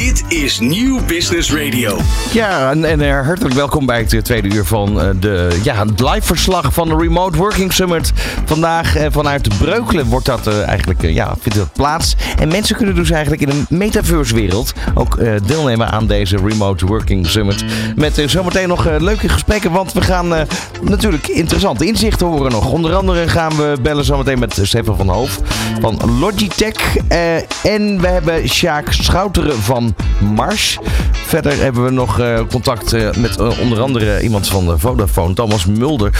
Dit is Nieuw Business Radio. Ja, en, en eh, hartelijk welkom bij het eh, tweede uur van eh, de, ja, het live verslag van de Remote Working Summit. Vandaag vanuit Breukelen wordt dat eigenlijk, ja, vindt dat plaats. En mensen kunnen dus eigenlijk in een metaverse wereld ook deelnemen aan deze Remote Working Summit. Met zometeen nog leuke gesprekken, want we gaan natuurlijk interessante inzichten horen nog. Onder andere gaan we bellen zometeen met Stefan van Hoof van Logitech. En we hebben Sjaak Schouteren van Mars. Verder hebben we nog eh, contact eh, met eh, onder andere iemand van Vodafone, Thomas Mulder.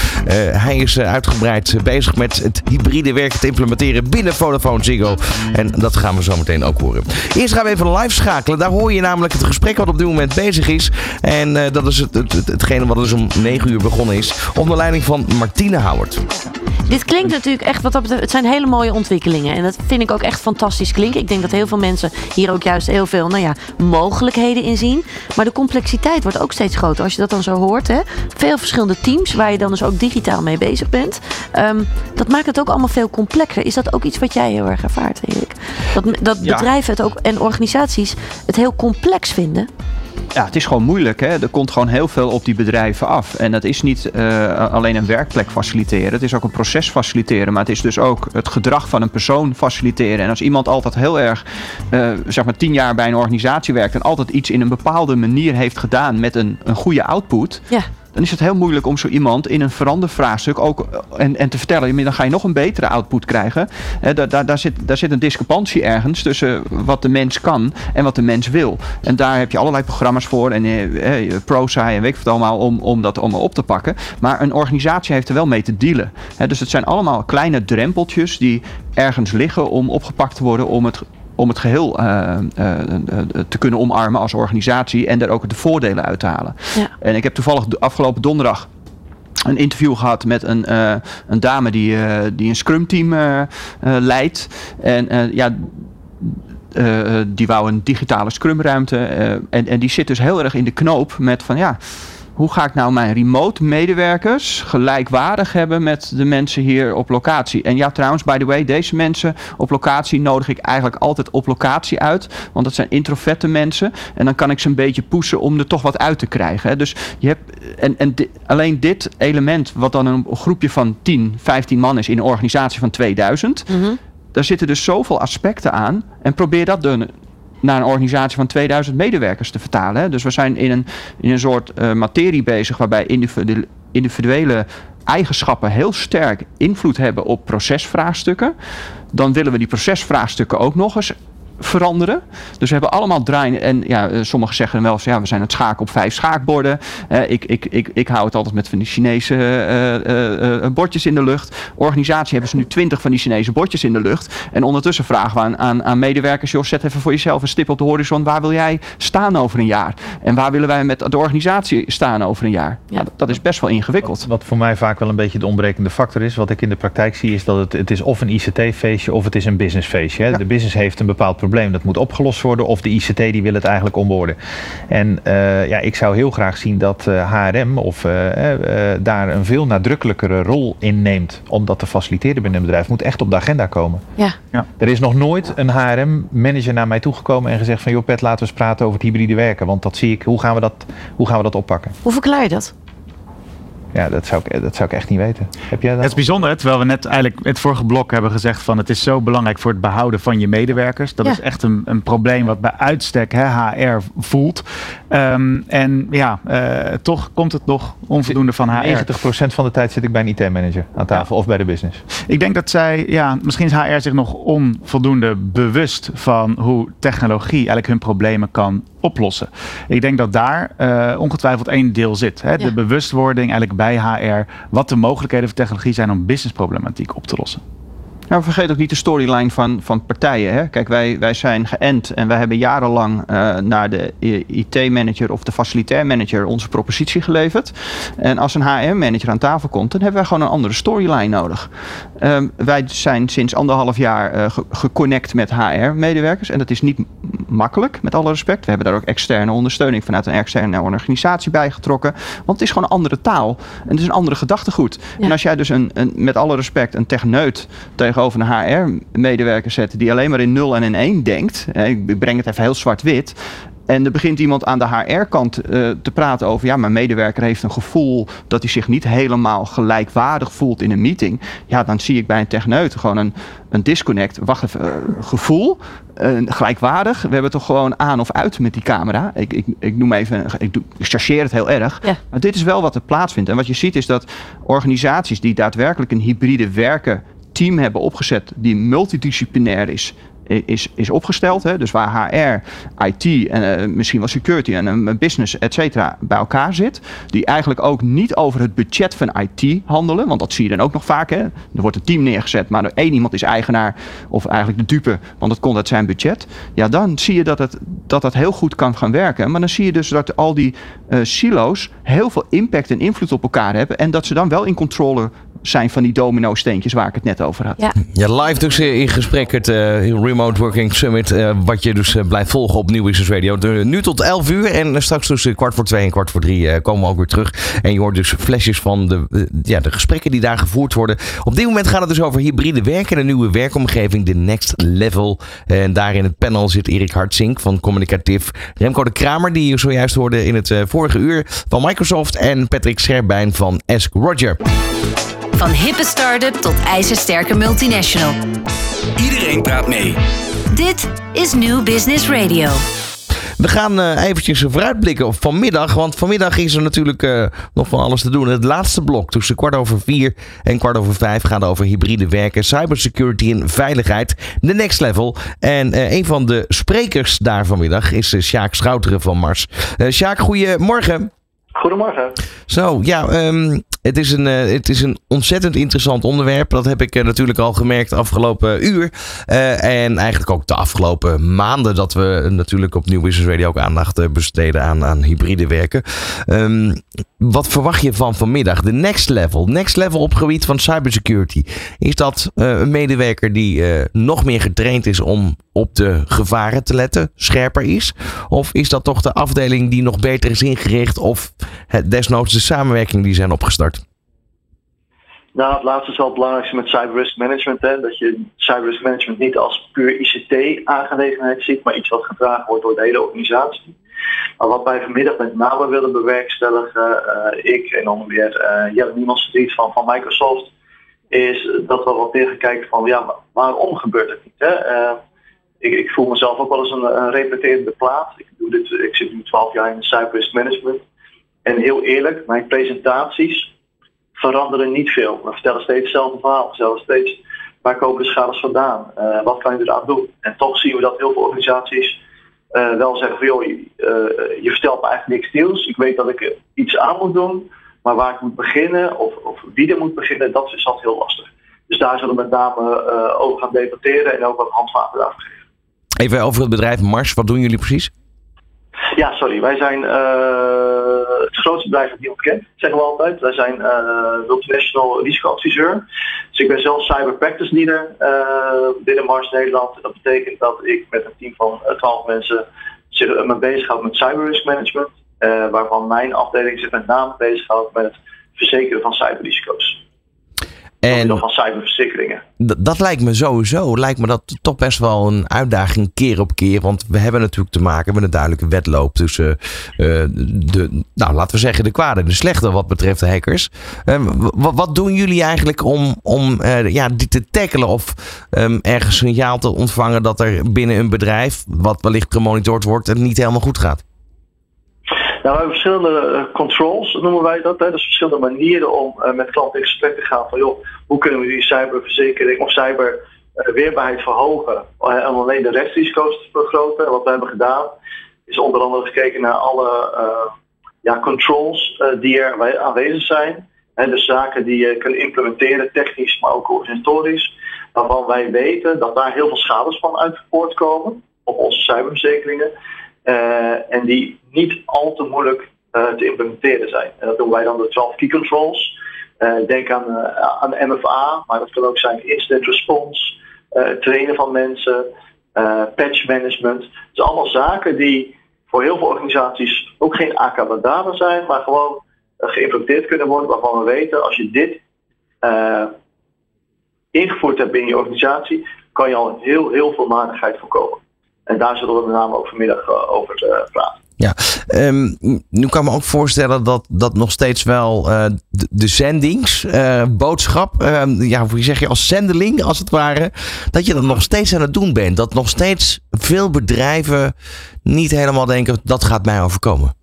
Hij is uitgebreid bezig met het hybride werken te implementeren binnen Vodafone Ziggo. En dat gaan we zo meteen ook horen. Eerst gaan we even live schakelen. Daar hoor je namelijk het gesprek wat op dit moment bezig is. En dat is het, het, het- hetgene wat dus om 9 uur begonnen is. Onder leiding van Martine Howard. Dit klinkt natuurlijk echt, wat het zijn hele mooie ontwikkelingen. En dat vind ik ook echt fantastisch klinken. Ik denk dat heel veel mensen hier ook juist heel veel nou ja, mogelijkheden in zien. Maar de complexiteit wordt ook steeds groter. Als je dat dan zo hoort, hè? veel verschillende teams waar je dan dus ook digitaal mee bezig bent. Ehm, dat maakt het ook allemaal veel complexer. Is dat ook iets wat jij heel erg ervaart, Erik? Dat, dat Ja. bedrijven het ook en organisaties het heel complex vinden. Ja, het is gewoon moeilijk. Hè? Er komt gewoon heel veel op die bedrijven af. En dat is niet eh, alleen een werkplek faciliteren. Het is ook een proces faciliteren. Maar het is dus ook het gedrag van een persoon faciliteren. En als iemand altijd heel erg, eh, zeg maar tien jaar bij een organisatie werkt... en altijd iets in een bepaalde manier heeft gedaan met een, een goede output... Ja. Dan is het heel moeilijk om zo iemand in een verandervraagstuk ook eh, en, en te vertellen. Dan ga je nog een betere output krijgen. Daar, daar, daar, zit, daar zit een discrepantie ergens tussen wat de mens kan en wat de mens wil. En daar heb je allerlei programma's voor en eh, eh, ProSci en weet ik wat allemaal om, om dat allemaal op te pakken. Maar een organisatie heeft er wel mee te dealen. Dus het zijn allemaal kleine drempeltjes die ergens liggen om opgepakt te worden om het om het geheel eh, eh, eh, te kunnen omarmen als organisatie en daar ook de voordelen uit te halen. Ja. En ik heb toevallig de afgelopen donderdag een interview gehad met een, een dame die, die een Scrum team leidt. En ja, die wou een digitale Scrum-ruimte. en, en die zit dus heel erg in de knoop met van ja. Hoe ga ik nou mijn remote medewerkers gelijkwaardig hebben met de mensen hier op locatie? En ja, trouwens, by the way, deze mensen op locatie nodig ik eigenlijk altijd op locatie uit. Want dat zijn introverte mensen. En dan kan ik ze een beetje poesen om er toch wat uit te krijgen. Hè. Dus je hebt, en, en di- alleen dit element, wat dan een groepje van 10, 15 man is in een organisatie van 2000 Mhm. daar zitten dus zoveel aspecten aan. En probeer dat dan naar een organisatie van 2000 medewerkers te vertalen. Dus we zijn in een, in een soort eh, materie bezig waarbij individu- individuele eigenschappen heel sterk invloed hebben op procesvraagstukken. Dan willen we die procesvraagstukken ook nog eens veranderen. Dus we hebben allemaal draaien. En ja, eh, sommigen zeggen wel eens, ja, we zijn het schaken op vijf schaakborden. Eh, ik, ik, ik, ik hou het altijd met van die Chinese eh, eh, eh, bordjes in de lucht. Organisatie hebben ze nu twintig van die Chinese bordjes in de lucht. En ondertussen vragen we aan, aan, aan medewerkers, joh, zet even voor jezelf een stip op de horizon. Waar wil jij staan over een jaar? En waar willen wij met de organisatie staan over een jaar? Ja. Nou, dat, dat is best wel ingewikkeld. Wat voor mij vaak wel een beetje de ontbrekende factor is, wat ik in de praktijk zie, is dat het, het is of een ICT-feestje of het is een businessfeestje. Hè. Ja. De business heeft een bepaald probleem, dat moet opgelost worden, of de ICT die wil het eigenlijk onboorden. En eh, ja, ik zou heel graag zien dat eh, HRM of eh, eh, daar een veel nadrukkelijkere rol in neemt om dat te faciliteren binnen een bedrijf. Het moet echt op de agenda komen. Ja. Er is nog nooit een HRM-manager naar mij toegekomen en gezegd van joh Pet, laten we eens praten over het hybride werken. Want dat zie ik, hoe gaan we dat, hoe gaan we dat oppakken? Hoe verklaar je dat? Ja, dat zou ik, dat zou ik echt niet weten. Heb jij dat? Het is bijzonder, terwijl we net eigenlijk het vorige blok hebben gezegd van het is zo belangrijk voor het behouden van je medewerkers. Dat Ja. is echt een, een probleem wat bij uitstek hè, HR voelt. Ehm, en ja, eh, toch komt het nog onvoldoende van HR. 90% van de tijd zit ik bij een IT-manager aan tafel of bij de business. Ik denk dat zij, ja, misschien is HR zich nog onvoldoende bewust van hoe technologie eigenlijk hun problemen kan oplossen. Ik denk dat daar eh, ongetwijfeld één deel zit. Hè? Ja. De bewustwording eigenlijk bij HR, wat de mogelijkheden van technologie zijn om businessproblematiek op te lossen. Nou, vergeet ook niet de storyline van, van partijen. Hè? Kijk, wij, wij zijn geënt en wij hebben jarenlang eh, naar de IT-manager of de facilitair manager onze propositie geleverd. En als een HR-manager aan tafel komt, dan hebben wij gewoon een andere storyline nodig. Ehm, wij zijn sinds anderhalf jaar ge- geconnect met HR-medewerkers en dat is niet makkelijk, met alle respect. We hebben daar ook externe ondersteuning vanuit een externe organisatie bij getrokken. Want het is gewoon een andere taal en het is een andere gedachtegoed. Ja. En als jij dus een, een, met alle respect een techneut tegenover een HR-medewerker zet die alleen maar in 0 en in 1 denkt, hè, ik breng het even heel zwart-wit, En er begint iemand aan de HR-kant te praten over, ja, mijn medewerker heeft een gevoel dat hij zich niet helemaal gelijkwaardig voelt in een meeting. Ja, dan zie ik bij een techneut gewoon een, een disconnect. Wacht even, gevoel, gelijkwaardig. We hebben toch gewoon aan of uit met die camera. Ik, ik, ik noem even, ik, doe, ik chargeer het heel erg. Maar dit is wel wat er plaatsvindt. En wat je ziet is dat organisaties die daadwerkelijk een hybride werken team hebben opgezet die multidisciplinair is is, is opgesteld. Hè? Dus waar HR, IT en uh, misschien wel security en een business, et cetera, bij elkaar zit. Die eigenlijk ook niet over het budget van IT handelen. Want dat zie je dan ook nog vaak. Hè? Er wordt een team neergezet, maar één iemand is eigenaar. Of eigenlijk de dupe, want het komt uit zijn budget. Ja, dan zie je dat het, dat, dat heel goed kan gaan werken. Maar dan zie je dus dat al die uh, silo's heel veel impact en invloed op elkaar hebben. En dat ze dan wel in controle zijn van die domino-steentjes waar ik het net over had. Ja, ja live dus in gesprek het uh, Remote Working Summit. Uh, wat je dus uh, blijft volgen op Nieuw Business Radio. De, nu tot 11 uur en straks tussen kwart voor twee en kwart voor drie komen we ook weer terug. En je hoort dus flesjes van de, ja, de gesprekken die daar gevoerd worden. Op dit moment gaat het dus over hybride werken. Een nieuwe werkomgeving, de Next Level. En daar in het panel zit Erik Hartzink van Communicatief. Remco de Kramer, die je zojuist hoorde in het vorige uur van Microsoft. En Patrick Scherbijn van Ask Roger. Van hippe start-up tot ijzersterke multinational. Iedereen praat mee. Dit is New Business Radio. We gaan uh, eventjes vooruitblikken op vanmiddag. Want vanmiddag is er natuurlijk uh, nog van alles te doen. Het laatste blok tussen kwart over vier en kwart over vijf gaat over hybride werken, cybersecurity en veiligheid. De next level. En uh, een van de sprekers daar vanmiddag is Sjaak Schouteren van Mars. Sjaak, goedemorgen. Goedemorgen. Zo, ja, um, het, is een, uh, het is een ontzettend interessant onderwerp. Dat heb ik uh, natuurlijk al gemerkt afgelopen uur. Uh, en eigenlijk ook de afgelopen maanden dat we natuurlijk op Nieuw Business Radio ook aandacht besteden aan, aan hybride werken. Um, wat verwacht je van vanmiddag? De next level. Next level op gebied van cybersecurity. Is dat een medewerker die nog meer getraind is om op de gevaren te letten, scherper is? Of is dat toch de afdeling die nog beter is ingericht of het, desnoods de samenwerking die zijn opgestart? Nou, het laatste is wel het belangrijkste met cyber risk management. Hè? Dat je cyber risk management niet als puur ICT-aangelegenheid ziet, maar iets wat gedragen wordt door de hele organisatie. Maar wat wij vanmiddag met name willen bewerkstelligen, uh, ik en onder meer uh, Jelle Niemans van, van Microsoft, is dat we wat meer gaan kijken van ja, waarom gebeurt het niet? Uh, ik, ik, voel mezelf ook wel eens een, een repeterende plaat. Ik, doe dit, ik zit nu 12 jaar in de management. En heel eerlijk, mijn presentaties veranderen niet veel. We vertellen steeds hetzelfde verhaal. We vertellen steeds waar komen de schades vandaan? Uh, wat kan je eraan doen? En toch zien we dat heel veel organisaties uh, wel zeggen van joh, je, uh, je vertelt me eigenlijk niks nieuws. Ik weet dat ik iets aan moet doen. Maar waar ik moet beginnen of, of wie er moet beginnen, dat is altijd heel lastig. Dus daar zullen we met name over gaan debatteren en ook wat handvaten daarvoor geven. Even over het bedrijf Mars, wat doen jullie precies? Ja, sorry. Wij zijn het grootste bedrijf dat niemand kent, zeggen we altijd. Wij zijn uh, multinational risicoadviseur. Dus ik ben zelf cyber practice leader uh, binnen Mars Nederland. Dat betekent dat ik met een team van 12 mensen zich me bezighoud met cyber risk management. waarvan mijn afdeling zich met name bezighoudt met het verzekeren van cyberrisico's. En van cyberverzekeringen. Dat lijkt me sowieso, lijkt me dat toch best wel een uitdaging keer op keer. Want we hebben natuurlijk te maken met een duidelijke wedloop tussen uh, de, nou laten we zeggen, de kwade en de slechte wat betreft de hackers. Um, wat doen jullie eigenlijk om, om uh, ja, dit te tackelen of um, ergens signaal te ontvangen dat er binnen een bedrijf, wat wellicht gemonitord wordt, het niet helemaal goed gaat? Nou, we hebben verschillende eh, controls, noemen wij dat. Hè. Dus verschillende manieren om uh, met klanten in gesprek te gaan van joh, hoe kunnen we die cyberverzekering of cyberweerbaarheid verhogen om alleen de rechtsrisico's te vergroten. En wat we hebben gedaan is onder andere gekeken naar alle ja, controls die er aanwezig zijn. En dus zaken die je kunt implementeren, technisch, maar ook organisatorisch. Waarvan wij weten dat daar heel veel schades van uit voortkomen op onze cyberverzekeringen. Uh, en die niet al te moeilijk uh, te implementeren zijn. En dat doen wij dan de 12 key controls. Uh, denk aan, aan MFA, maar dat kan ook zijn incident response, trainen van mensen, patch management. Het zijn allemaal zaken die voor heel veel organisaties ook geen akabadana zijn, maar gewoon geïmplementeerd kunnen worden waarvan we weten als je dit ingevoerd hebt in je organisatie, kan je al heel, heel veel matigheid voorkomen. En daar zullen we met name ook vanmiddag eh, over eh, praten. Ja, ehm, nu kan ik me ook voorstellen dat, dat nog steeds wel uh, de, de zendingsboodschap, uh, ja, hoe zeg je, als zendeling als het ware, dat je dat nog steeds aan het doen bent. Dat nog steeds veel bedrijven niet helemaal denken, dat gaat mij overkomen.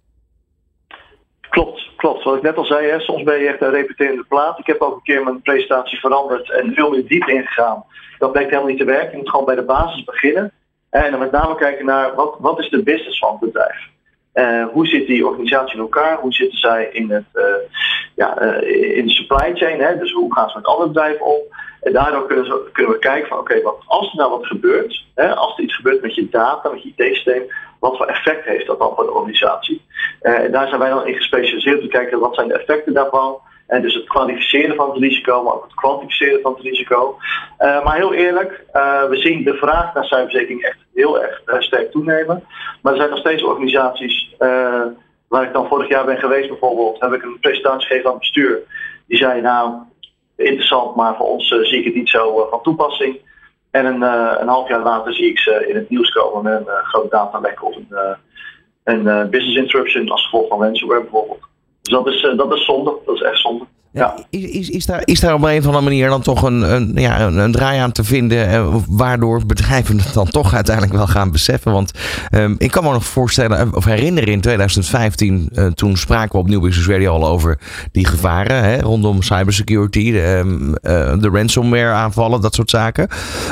Klopt, klopt. Wat ik net al zei, hè, soms ben je echt een repeterende plaat. Ik heb ook een keer mijn presentatie veranderd en veel meer diep ingegaan. Dat blijkt helemaal niet te werken. Je moet gewoon bij de basis beginnen. En dan met name kijken naar wat, wat is de business van het bedrijf. Uh, hoe zit die organisatie in elkaar? Hoe zitten zij in, het, uh, ja, uh, in de supply chain? Hè? Dus hoe gaan ze met andere bedrijven om? En daardoor kunnen, ze, kunnen we kijken van oké, okay, als er nou wat gebeurt, hè, als er iets gebeurt met je data, met je IT-systeem, wat voor effect heeft dat dan voor de organisatie? en daar zijn wij dan in gespecialiseerd om te kijken wat zijn de effecten daarvan. En dus het kwalificeren van het risico, maar ook het kwantificeren van het risico. Uh, maar heel eerlijk, uh, we zien de vraag naar cyberzekering echt heel erg uh, sterk toenemen. Maar er zijn nog steeds organisaties, waar ik dan vorig jaar ben geweest bijvoorbeeld, heb ik een presentatie gegeven aan het bestuur. Die zei nou, interessant, maar voor ons zie ik het niet zo van toepassing. En een, een, half jaar later zie ik ze in het nieuws komen met een groot datalek of een, een business interruption als gevolg van ransomware bijvoorbeeld. Dus dat is, dat is zonde, dat is echt zonde. Ja. Is, is, is, daar, is daar op een of andere manier dan toch een, een, ja, een, een draai aan te vinden, eh, waardoor bedrijven het dan toch uiteindelijk wel gaan beseffen? Want um, ik kan me nog voorstellen, of herinneren in 2015, uh, toen spraken we op Nieuw Business Radio al over die gevaren hè, rondom cybersecurity, de, uh, de ransomware aanvallen, dat soort zaken.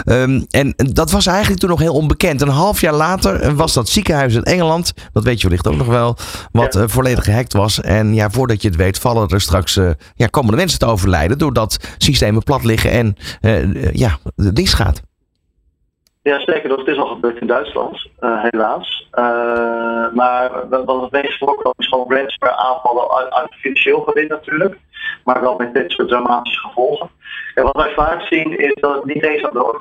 Um, en dat was eigenlijk toen nog heel onbekend. Een half jaar later was dat ziekenhuis in Engeland, dat weet je wellicht ook nog wel, wat ja. volledig gehackt was. En ja, voordat je het weet, vallen er straks ja, komen de mensen te overlijden doordat systemen plat liggen en uh, ja, dicht gaat. Ja, zeker. Dat is al gebeurd in Duitsland, uh, helaas. Maar wat het meest voorkomt is gewoon ransomware aanvallen uit, uit financieel gewin natuurlijk. Maar wel met dit soort dramatische gevolgen. En wat wij vaak zien is dat het niet eens aan de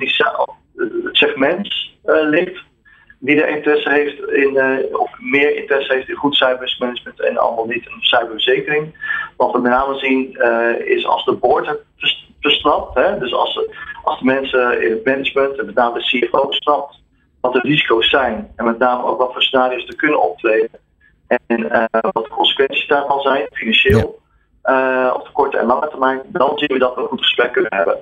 het segment ligt wie er interesse heeft in, uh, of meer interesse heeft in goed cybermanagement en allemaal niet een cyberverzekering. Wat we met name zien uh, is als de board het versnapt, hè, dus als, als de mensen in het management en met name de CFO snapt wat de risico's zijn en met name ook wat voor scenario's er kunnen optreden en uh, wat de consequenties daarvan zijn, financieel. Ja. op de korte en lange termijn, dan zien we dat we een goed gesprek kunnen hebben.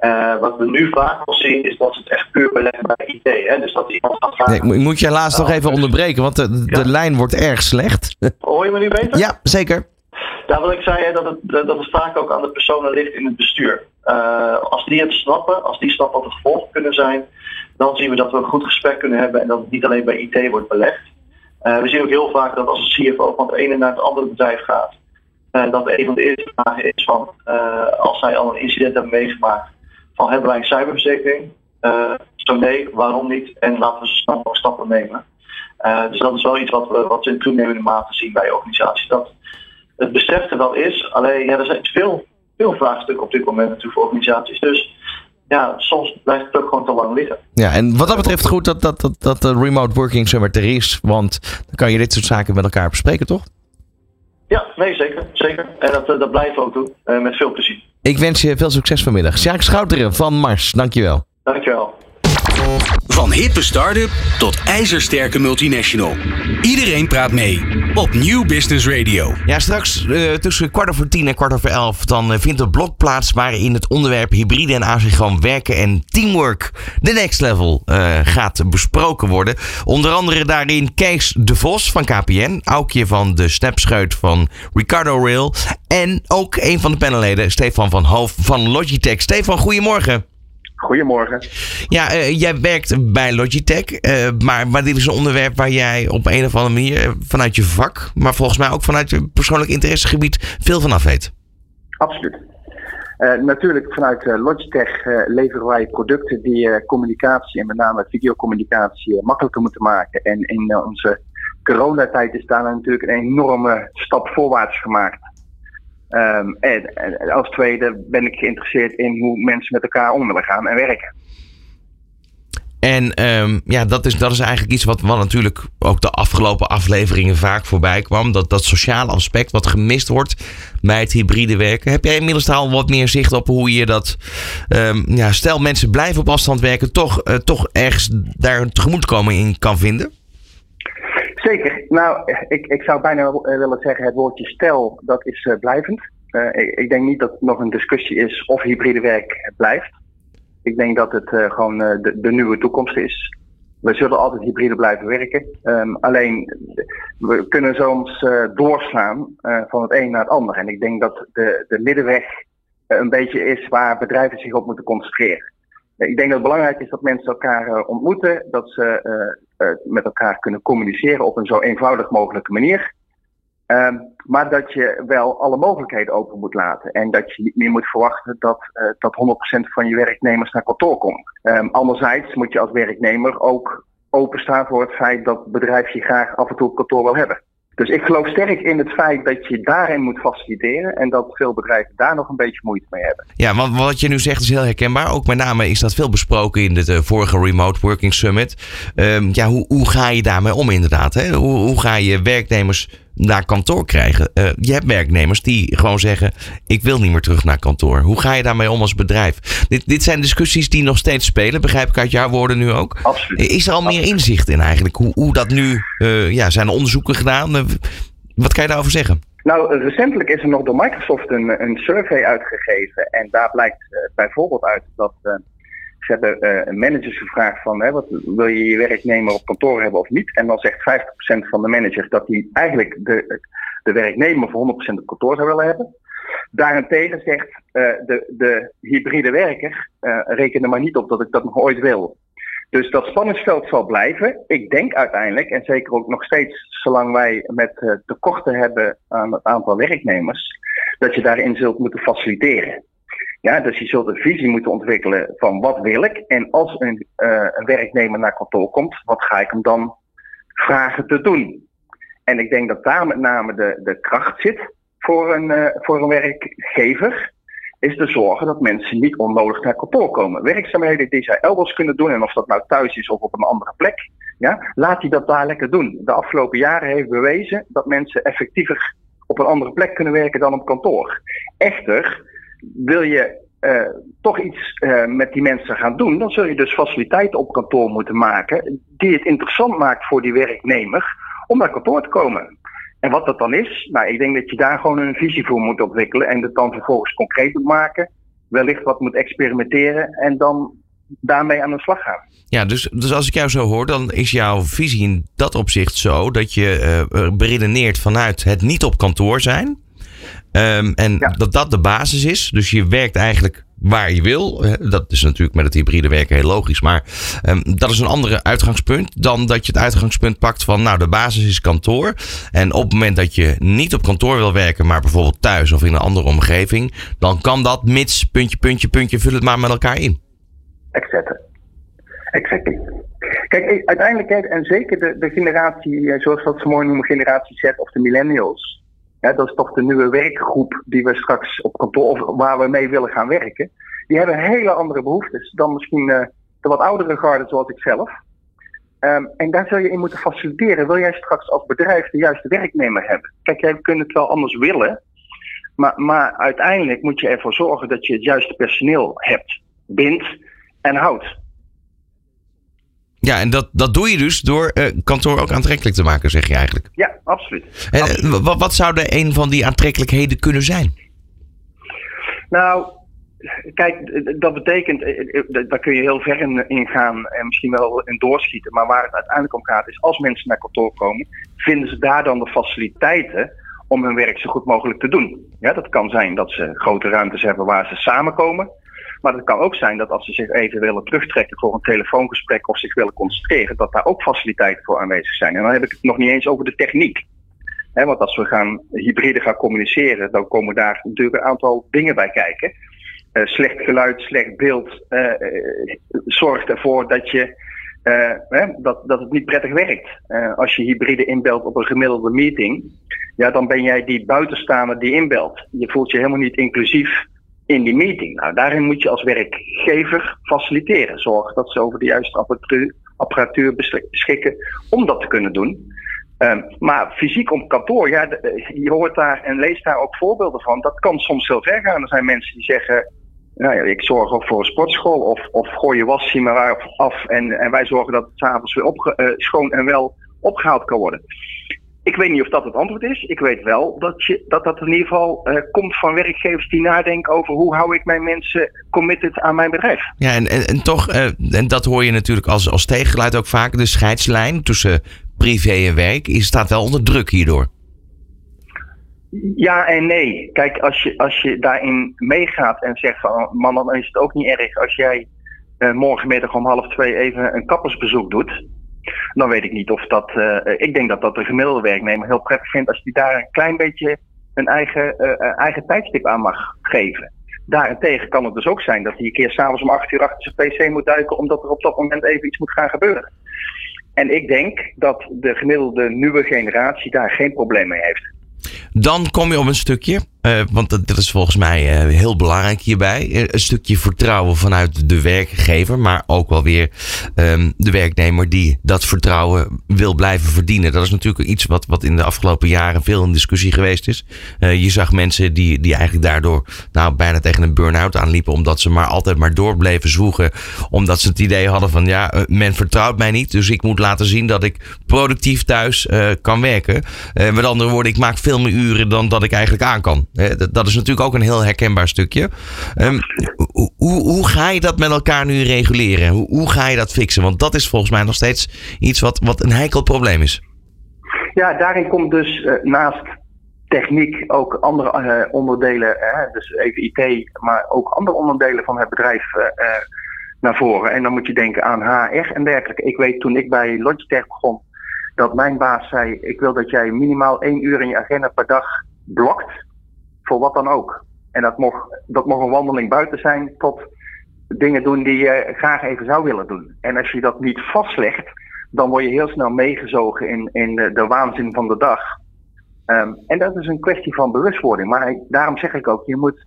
Uh, wat we nu vaak al zien is dat het echt puur beleggen bij IT. Hè? Dus dat iemand gaat vragen. Nee, moet je helaas nog even onderbreken, want de, de ja. lijn wordt erg slecht. Hoor je me nu beter? Ja, zeker. Ja, wat ik hè, dat, het, dat het vaak ook aan de personen ligt in het bestuur. Uh, als die het snappen, als die snappen wat de gevolgen kunnen zijn, dan zien we dat we een goed gesprek kunnen hebben en dat het niet alleen bij IT wordt belegd. Uh, we zien ook heel vaak dat als een CFO van het ene naar het andere bedrijf gaat, dat een van de eerste vragen is van als zij al een incident hebben meegemaakt, van hebben wij een cyberverzekering? Uh, zo nee, waarom niet? En laten we zo snel mogelijk stappen nemen. Dus dat is wel iets wat we, wat we in toenemende mate zien bij organisaties. Dat het besef wel is, alleen ja, er zijn veel, veel vraagstukken op dit moment natuurlijk voor organisaties. Dus ja, soms blijft het ook gewoon te lang liggen. Ja, en wat dat betreft goed dat, dat, dat, dat de remote working zomaar er is. Want dan kan je dit soort zaken met elkaar bespreken, toch? Ja, nee, zeker. zeker. En dat, dat blijven we ook doen. Uh, met veel plezier. Ik wens je veel succes vanmiddag. Sjaak Schouteren van Mars, dankjewel. Dankjewel. Van hippe start-up tot ijzersterke multinational. Iedereen praat mee op Nieuw Business Radio. Ja, straks uh, tussen kwart over tien en kwart over elf... dan uh, vindt een blok plaats waarin het onderwerp hybride en asynchroon werken... en teamwork, de next level, uh, gaat besproken worden. Onder andere daarin Kees de Vos van KPN... Aukje van de Snapscheut van Ricardo Rail... en ook een van de panelleden, Stefan van Hoof van Logitech. Stefan, goedemorgen. Goedemorgen. Ja, uh, jij werkt bij Logitech, uh, maar, maar dit is een onderwerp waar jij op een of andere manier vanuit je vak, maar volgens mij ook vanuit je persoonlijk interessegebied veel van af weet. Absoluut. Uh, natuurlijk, vanuit Logitech leveren wij producten die communicatie en met name videocommunicatie makkelijker moeten maken. En in onze coronatijd is daar natuurlijk een enorme stap voorwaarts gemaakt. Um, en, als tweede ben ik geïnteresseerd in hoe mensen met elkaar om willen gaan en werken. En ehm, ja, dat is, dat is eigenlijk iets wat, wat natuurlijk ook de afgelopen afleveringen vaak voorbij kwam. Dat, dat sociale aspect wat gemist wordt bij het hybride werken. Heb jij inmiddels al wat meer zicht op hoe je dat... ehm, ja, stel mensen blijven op afstand werken, toch, eh, toch ergens daar tegemoetkoming in kan vinden? Zeker. Nou, ik, ik zou bijna eh, willen zeggen, het woordje stel, dat is eh, blijvend. Eh, ik, denk niet dat het nog een discussie is of hybride werk blijft. Ik denk dat het gewoon de, de nieuwe toekomst is. We zullen altijd hybride blijven werken. Ehm, alleen, we kunnen soms doorslaan van het een naar het ander. En ik denk dat de, de middenweg een beetje is waar bedrijven zich op moeten concentreren. Ik denk dat het belangrijk is dat mensen elkaar ontmoeten, dat ze met elkaar kunnen communiceren op een zo eenvoudig mogelijke manier. Ehm, maar dat je wel alle mogelijkheden open moet laten. En dat je niet meer moet verwachten dat, eh, dat 100% van je werknemers naar kantoor komt. Ehm, anderzijds moet je als werknemer ook openstaan voor het feit dat bedrijf je graag af en toe op kantoor wil hebben. Dus ik geloof sterk in het feit dat je daarin moet faciliteren en dat veel bedrijven daar nog een beetje moeite mee hebben. Ja, want wat je nu zegt is heel herkenbaar. Ook met name is dat veel besproken in de vorige Remote Working Summit. Ehm, ja, hoe, hoe ga je daarmee om inderdaad? Hè? Hoe, hoe ga je werknemers naar kantoor krijgen? Eh, je hebt werknemers die gewoon zeggen, ik wil niet meer terug naar kantoor. Hoe ga je daarmee om als bedrijf? Dit, dit zijn discussies die nog steeds spelen, begrijp ik uit jouw woorden nu ook. Absoluut. Is er al meer inzicht in eigenlijk? Hoe, hoe dat nu, eh, ja, zijn er onderzoeken gedaan? Eh, wat kan je daarover zeggen? Nou, recentelijk is er nog door Microsoft een, een survey uitgegeven. En daar blijkt bijvoorbeeld uit dat ze hebben eh, managers gevraagd van hè, wat, wil je je werknemer op kantoor hebben of niet? En dan zegt 50% van de managers dat die eigenlijk de, de werknemer voor 100% op kantoor zou willen hebben. Daarentegen zegt eh, de, de hybride werker, eh, reken er maar niet op dat ik dat nog ooit wil. Dus dat spanningsveld zal blijven. Ik denk uiteindelijk, en zeker ook nog steeds zolang wij met tekorten hebben aan het aantal werknemers, dat je daarin zult moeten faciliteren. Ja, dus je zult een visie moeten ontwikkelen van wat wil ik. En als een, eh, een werknemer naar kantoor komt, wat ga ik hem dan vragen te doen? En ik denk dat daar met name de, de kracht zit voor een, eh, voor een werkgever. Is te zorgen dat mensen niet onnodig naar kantoor komen. Werkzaamheden die zij elders kunnen doen, en of dat nou thuis is of op een andere plek, ja, laat die dat daar lekker doen. De afgelopen jaren heeft bewezen dat mensen effectiever op een andere plek kunnen werken dan op kantoor. Echter, wil je eh, toch iets eh, met die mensen gaan doen, dan zul je dus faciliteiten op kantoor moeten maken die het interessant maakt voor die werknemer om naar kantoor te komen. En wat dat dan is, nou, ik denk dat je daar gewoon een visie voor moet ontwikkelen en het dan vervolgens concreet moet maken, wellicht wat moet experimenteren en dan daarmee aan de slag gaan. Ja, dus, dus als ik jou zo hoor, dan is jouw visie in dat opzicht zo dat je eh, beredeneert vanuit het niet op kantoor zijn. Ehm, en dat dat de basis is. Dus je werkt eigenlijk waar je wil. Dat is natuurlijk met het hybride werken heel logisch. Maar ehm, dat is een andere uitgangspunt dan dat je het uitgangspunt pakt van nou de basis is kantoor. En op het moment dat je niet op kantoor wil werken, maar bijvoorbeeld thuis of in een andere omgeving, dan kan dat mits puntje, puntje, puntje, vul het maar met elkaar in. Exact. Exactly. Kijk, uiteindelijk, en zeker de, de generatie, eh, zoals dat zo mooi noemen, generatie Z of de millennials. Ja, dat is toch de nieuwe werkgroep die we straks op kantoor, of waar we mee willen gaan werken. Die hebben hele andere behoeftes dan misschien eh, de wat oudere garde zoals ik zelf. Ehm, en daar zul je in moeten faciliteren. Wil jij straks als bedrijf de juiste werknemer hebben? Kijk, jij kunt het wel anders willen. Maar, maar uiteindelijk moet je ervoor zorgen dat je het juiste personeel hebt, bindt en houdt. Ja, en dat, dat doe je dus door eh, kantoor ook aantrekkelijk te maken, zeg je eigenlijk. Ja, absoluut. En, eh, wat, wat zou er een van die aantrekkelijkheden kunnen zijn? Nou, kijk, dat betekent, eh, daar kun je heel ver in, in gaan en misschien wel in doorschieten. Maar waar het uiteindelijk om gaat is, als mensen naar kantoor komen, vinden ze daar dan de faciliteiten om hun werk zo goed mogelijk te doen. Ja, dat kan zijn dat ze grote ruimtes hebben waar ze samenkomen. Maar het kan ook zijn dat als ze zich even willen terugtrekken voor een telefoongesprek of zich willen concentreren, dat daar ook faciliteiten voor aanwezig zijn. En dan heb ik het nog niet eens over de techniek. Want als we gaan hybride gaan communiceren, dan komen daar natuurlijk een aantal dingen bij kijken. Uh, slecht geluid, slecht beeld uh, zorgt ervoor dat, je, hè, dat, dat het niet prettig werkt. als je hybride inbelt op een gemiddelde meeting, ja, dan ben jij die buitenstaander die inbelt. Je voelt je helemaal niet inclusief in die meeting. Nou, daarin moet je als werkgever faciliteren. Zorg dat ze over de juiste apparatuur, apparatuur beschikken om dat te kunnen doen. Um, maar fysiek op kantoor, ja, je hoort daar en leest daar ook voorbeelden van. Dat kan soms heel ver gaan. Er zijn mensen die zeggen, nou ja, ik zorg voor een sportschool of, of gooi je wasje maar af en, en wij zorgen dat het s'avonds weer op, uh, schoon en wel opgehaald kan worden. Ik weet niet of dat het antwoord is. Ik weet wel dat je, dat, dat in ieder geval uh, komt van werkgevers die nadenken over hoe hou ik mijn mensen committed aan mijn bedrijf. Ja, en, en, en toch, uh, en dat hoor je natuurlijk als, als tegengeluid ook vaak, de scheidslijn tussen privé en werk je staat wel onder druk hierdoor. Ja en nee. Kijk, als je, als je daarin meegaat en zegt van man, dan is het ook niet erg als jij uh, morgenmiddag om half twee even een kappersbezoek doet. Dan weet ik niet of dat. Uh, ik denk dat dat de gemiddelde werknemer heel prettig vindt als hij daar een klein beetje een eigen, uh, eigen tijdstip aan mag geven. Daarentegen kan het dus ook zijn dat hij een keer s'avonds om acht uur achter zijn pc moet duiken omdat er op dat moment even iets moet gaan gebeuren. En ik denk dat de gemiddelde nieuwe generatie daar geen probleem mee heeft. Dan kom je op een stukje uh, want dat, is volgens mij uh, heel belangrijk hierbij. Uh, een stukje vertrouwen vanuit de werkgever, maar ook wel weer um, de werknemer die dat vertrouwen wil blijven verdienen. Dat is natuurlijk iets wat, wat in de afgelopen jaren veel in discussie geweest is. je zag mensen die, die eigenlijk daardoor nou, bijna tegen een burn-out aanliepen, omdat ze maar altijd maar door bleven zwoegen. Omdat ze het idee hadden van ja, men vertrouwt mij niet, dus ik moet laten zien dat ik productief thuis kan werken. met andere woorden, ik maak veel meer uren dan dat ik eigenlijk aan kan. Dat is natuurlijk ook een heel herkenbaar stukje. Um, hoe, hoe ga je dat met elkaar nu reguleren? Hoe, hoe ga je dat fixen? Want dat is volgens mij nog steeds iets wat, wat een heikel probleem is. Ja, daarin komt dus uh, naast techniek ook andere uh, onderdelen, dus even IT, maar ook andere onderdelen van het bedrijf naar voren. En dan moet je denken aan HR en dergelijke. Ik weet toen ik bij Logitech begon, dat mijn baas zei: Ik wil dat jij minimaal één uur in je agenda per dag blokt voor wat dan ook. En dat mocht, dat mocht een wandeling buiten zijn tot dingen doen die je graag even zou willen doen. En als je dat niet vastlegt, dan word je heel snel meegezogen in, in de, waanzin van de dag. Um, en dat is een kwestie van bewustwording. Maar daarom zeg ik ook, je moet,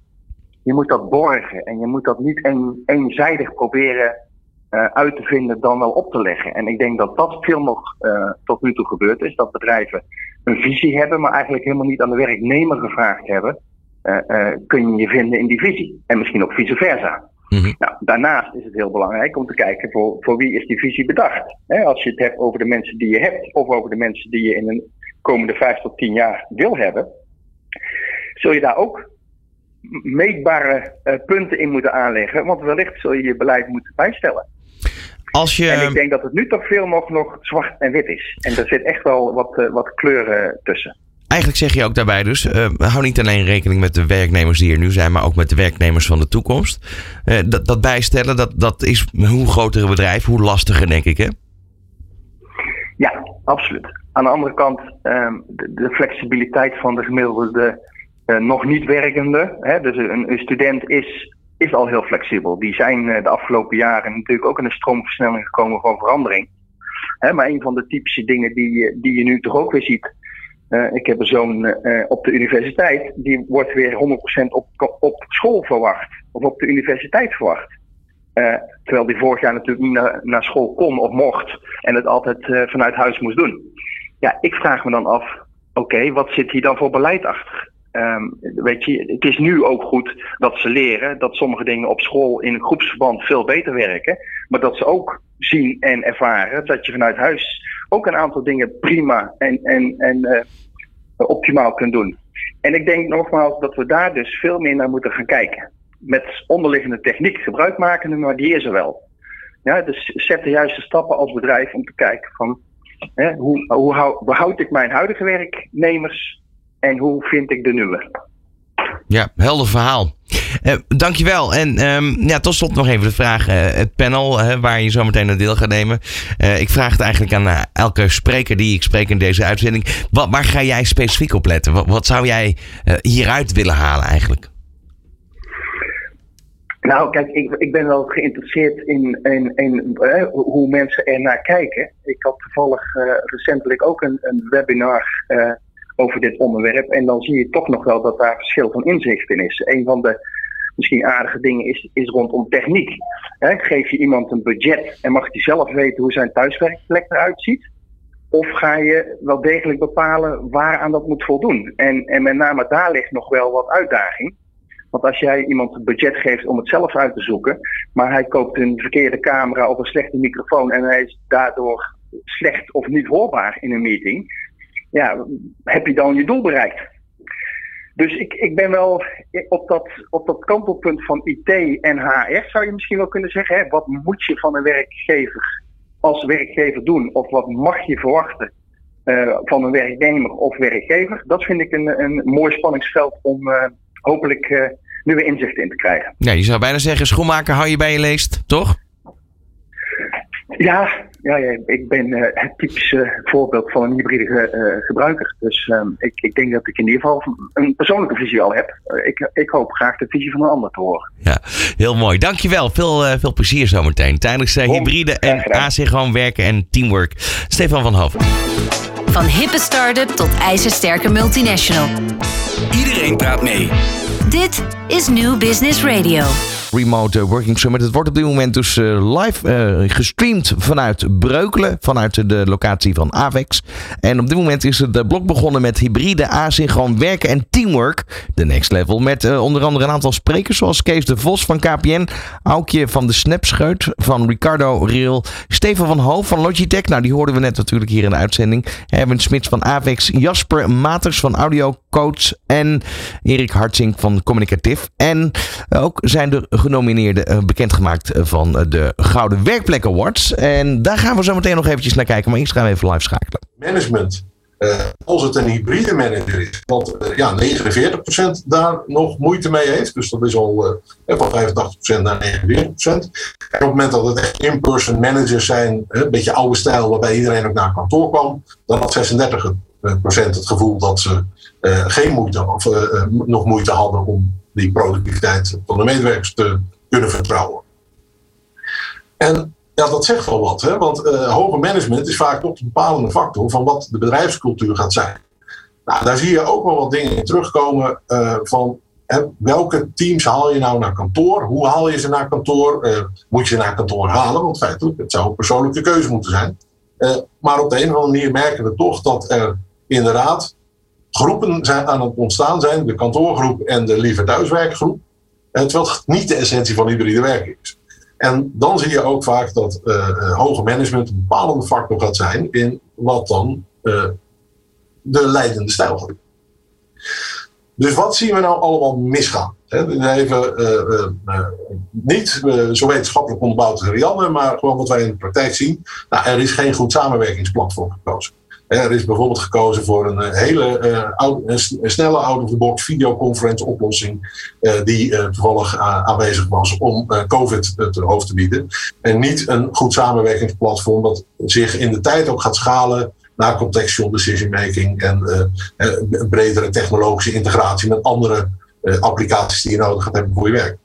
je moet dat borgen. En je moet dat niet een, eenzijdig proberen uh, uit te vinden dan wel op te leggen. En ik denk dat dat veel nog uh, tot nu toe gebeurd is. Dat bedrijven een visie hebben, maar eigenlijk helemaal niet aan de werknemer gevraagd hebben. Uh, kun je je vinden in die visie. En misschien ook vice versa. Mm-hmm. Nou, daarnaast is het heel belangrijk om te kijken voor, voor wie is die visie bedacht. He, als je het hebt over de mensen die je hebt of over de mensen die je in de komende vijf tot tien jaar wil hebben, zul je daar ook meetbare uh, punten in moeten aanleggen. Want wellicht zul je je beleid moeten bijstellen. Als je... En ik denk dat het nu toch veel nog, nog zwart en wit is. En er zit echt wel wat, uh, wat kleuren tussen. Eigenlijk zeg je ook daarbij dus, uh, hou niet alleen rekening met de werknemers die er nu zijn, maar ook met de werknemers van de toekomst. Uh, dat, dat bijstellen, dat, dat is hoe grotere bedrijf, hoe lastiger denk ik hè? Ja, absoluut. Aan de andere kant, um, de, flexibiliteit van de gemiddelde uh, nog niet werkende. Hè, dus een, een, student is, is al heel flexibel. Die zijn de afgelopen jaren natuurlijk ook in een stroomversnelling gekomen van verandering. Hè, maar een van de typische dingen die, die je nu toch ook weer ziet uh, ik heb een zoon uh, op de universiteit, die wordt weer 100% op, op school verwacht. Of op de universiteit verwacht. Uh, terwijl die vorig jaar natuurlijk niet naar school kon of mocht. En het altijd vanuit huis moest doen. Ja, ik vraag me dan af, oké, wat zit hier dan voor beleid achter? Um, weet je, het is nu ook goed dat ze leren dat sommige dingen op school in een groepsverband veel beter werken. Maar dat ze ook zien en ervaren dat je vanuit huis ook een aantal dingen prima en, en, en uh, optimaal kunt doen. En ik denk nogmaals dat we daar dus veel meer naar moeten gaan kijken. Met onderliggende techniek gebruik maken, maar die is er wel. Ja, dus zet de juiste stappen als bedrijf om te kijken van hè, hoe, hoe hou, behoud ik mijn huidige werknemers en hoe vind ik de nieuwe. Ja, helder verhaal. Uh, dankjewel. En um, ja, tot slot nog even de vraag. Uh, het panel uh, waar je zo meteen aan deel gaat nemen. ik vraag het eigenlijk aan elke spreker die ik spreek in deze uitzending. Wat, waar ga jij specifiek op letten? Wat, wat zou jij hieruit willen halen eigenlijk? Nou, kijk, ik, ik ben wel geïnteresseerd in, in, in hoe mensen er naar kijken. Ik had toevallig recentelijk ook een, een webinar over dit onderwerp. En dan zie je toch nog wel dat daar verschil van inzicht in is. Een van de misschien aardige dingen is, is rondom techniek. Geef je iemand een budget en mag hij zelf weten hoe zijn thuiswerkplek eruit ziet? Of ga je wel degelijk bepalen waaraan dat moet voldoen? En, en met name daar ligt nog wel wat uitdaging. Want als jij iemand een budget geeft om het zelf uit te zoeken, maar hij koopt een verkeerde camera of een slechte microfoon en hij is daardoor slecht of niet hoorbaar in een meeting, ja, heb je dan je doel bereikt? Dus ik, ik ben wel op dat, op dat kantelpunt van IT en HR, zou je misschien wel kunnen zeggen. Hè? Wat moet je van een werkgever als werkgever doen? Of wat mag je verwachten uh, van een werknemer of werkgever? Dat vind ik een, een mooi spanningsveld om uh, hopelijk uh, nieuwe inzichten in te krijgen. Ja, je zou bijna zeggen, schoenmaker hou je bij je leest, toch? Ja, ja, ja ik ben uh, het typische voorbeeld van een hybride uh, gebruiker. Dus um, ik, ik denk dat ik in ieder geval een persoonlijke visie al heb. Uh, ik, ik hoop graag de visie van een ander te horen. Ja, heel mooi. Dankjewel. Veel, veel plezier zometeen. Tijdens hybride en asynchroon werken en teamwork. Stefan van Hoven. Van hippe start-up tot ijzersterke multinational. Iedereen praat mee. Dit is New Business Radio. Remote Working Summit. Het wordt op dit moment dus uh, live uh, gestreamd vanuit Breukelen, vanuit de locatie van Avex. En op dit moment is het blok begonnen met hybride, asynchroon werken en teamwork. De next level. Met onder andere een aantal sprekers zoals Kees de Vos van KPN, Aukje van de Snapscheut van Ricardo Rail, Steven van Hoof van Logitech. Nou, die hoorden we net natuurlijk hier in de uitzending. Erwin Smits van Avex, Jasper Maters van Audio Coach en Erik Hartzink van Communicatief. En ook zijn er genomineerden bekendgemaakt van de Gouden Werkplek Awards. En daar gaan we zo meteen nog eventjes naar kijken. Maar eerst gaan we even live schakelen. Management. Als het een hybride manager is, want ja, 49% daar nog moeite mee heeft. Dus dat is al uh, van 85% naar 49%. En op het moment dat het echt in-person managers zijn, een beetje oude stijl, waarbij iedereen ook naar kantoor kwam, dan had 36% het gevoel dat ze geen moeite of nog moeite hadden om die productiviteit van de medewerkers te kunnen vertrouwen. En ja, dat zegt wel wat, hè? want uh, hoger management is vaak ook de bepalende factor van wat de bedrijfscultuur gaat zijn. Nou, daar zie je ook wel wat dingen in terugkomen uh, van hè, welke teams haal je nou naar kantoor? Hoe haal je ze naar kantoor? Uh, moet je ze naar kantoor halen? Want feitelijk, het zou een persoonlijke keuze moeten zijn. maar op de een of andere manier merken we toch dat er inderdaad groepen zijn aan het ontstaan zijn, de kantoorgroep en de liever thuiswerkgroep. terwijl het niet de essentie van hybride werken is. En dan zie je ook vaak dat uh, hoger management een bepalende factor gaat zijn in wat dan de leidende stijl gaat. Dus wat zien we nou allemaal misgaan? Even niet zo wetenschappelijk onderbouwd als Rianne, maar gewoon wat wij in de praktijk zien. Nou, er is geen goed samenwerkingsplatform gekozen. Er is bijvoorbeeld gekozen voor een hele uh, een snelle out-of-the-box videoconference oplossing. Uh, die toevallig aanwezig was om COVID te hoofd te bieden. En niet een goed samenwerkingsplatform dat zich in de tijd ook gaat schalen naar contextual decision making en bredere technologische integratie met andere applicaties die je nodig gaat hebben voor je werk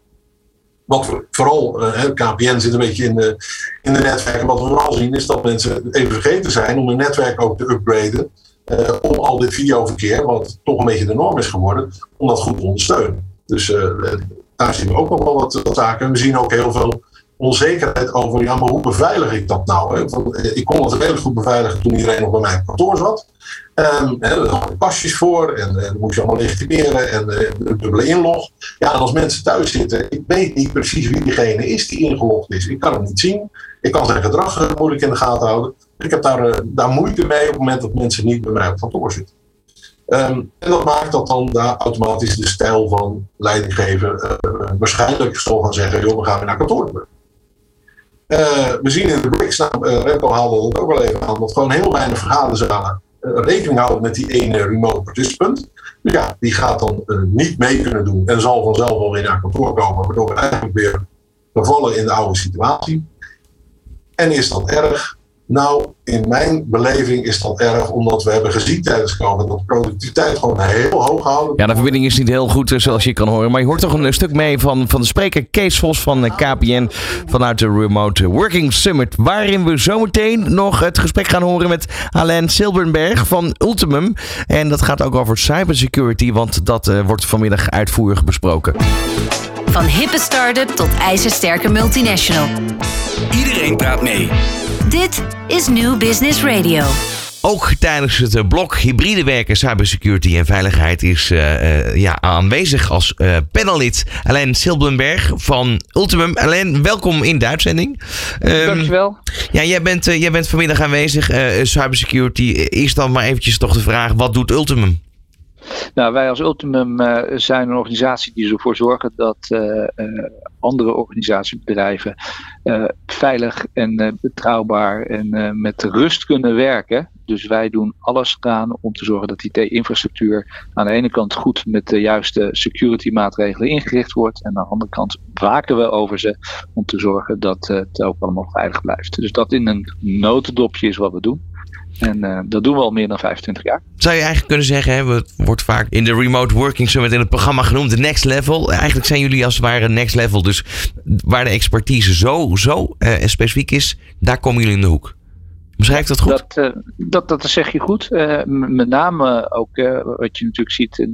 wat we vooral, uh, KPN zit een beetje in de, in de netwerken. Wat we vooral zien is dat mensen even vergeten zijn om hun netwerk ook te upgraden. Uh, om al dit videoverkeer, wat toch een beetje de norm is geworden, om dat goed te ondersteunen. Dus uh, daar zien we ook nog wel wat, zaken. We zien ook heel veel onzekerheid over, ja, maar hoe beveilig ik dat nou? Want ik kon het redelijk goed beveiligen toen iedereen nog bij mijn kantoor zat. Um, er hadden pasjes voor en, en moest je allemaal legitimeren en uh, dubbele inlog. Ja, en als mensen thuis zitten, ik weet niet precies wie diegene is die ingelogd is. Ik kan hem niet zien. Ik kan zijn gedrag uh, moeilijk in de gaten houden. Ik heb daar, uh, daar moeite mee op het moment dat mensen niet bij mij op kantoor zitten. Um, en dat maakt dat dan daar automatisch de stijl van leidinggeven waarschijnlijk zal gaan zeggen, joh, we gaan weer naar kantoor. We zien in de BRICS, nou, Remco haalde het ook wel even aan, dat gewoon heel weinig vergaderzalen rekening houden met die ene remote participant. Ja, die gaat dan niet mee kunnen doen en zal vanzelf wel weer naar kantoor komen, waardoor we eigenlijk weer vervallen in de oude situatie. En is dat erg? Nou, in mijn beleving is dat erg, omdat we hebben gezien tijdens COVID dat productiviteit gewoon heel hoog houden. Ja, de verbinding is niet heel goed, zoals je kan horen. Maar je hoort toch een stuk mee van, van de spreker Kees Vos van eh, KPN vanuit de Remote Working Summit. Waarin we zometeen nog het gesprek gaan horen met Alain Silberberg van Ultimum. En dat gaat ook over cybersecurity, want dat uh, wordt vanmiddag uitvoerig besproken. Van hippe start-up tot ijzersterke multinational. Iedereen praat mee. Dit is New Business Radio. Ook tijdens het eh, blok hybride werken, cybersecurity en veiligheid is eh, eh, ja, aanwezig als eh, panellid Alain Silbenberg van Ultimum. Alain, welkom in de uitzending. Ehm, Dankjewel. Ja, jij bent, jij bent vanmiddag aanwezig. eh, cybersecurity. Is dan maar eventjes toch de vraag, wat doet Ultimum? Nou, wij als Ultimum eh, zijn een organisatie die ervoor zorgen dat eh, andere organisatiebedrijven veilig en betrouwbaar en met rust kunnen werken. Dus wij doen alles aan om te zorgen dat IT-infrastructuur aan de ene kant goed met de juiste security maatregelen ingericht wordt. En aan de andere kant waken we over ze om te zorgen dat het ook allemaal veilig blijft. Dus dat in een notendopje is wat we doen. En eh, dat doen we al meer dan 25 jaar. Zou je eigenlijk kunnen zeggen, hè, het wordt vaak in de Remote Working Summit in het programma genoemd, de next level. Eigenlijk zijn jullie als het ware next level. Dus waar de expertise zo, zo eh, specifiek is, daar komen jullie in de hoek. Beschrijf dat goed? Dat, eh, dat, dat zeg je goed. Eh, met name ook eh, wat je natuurlijk ziet, en,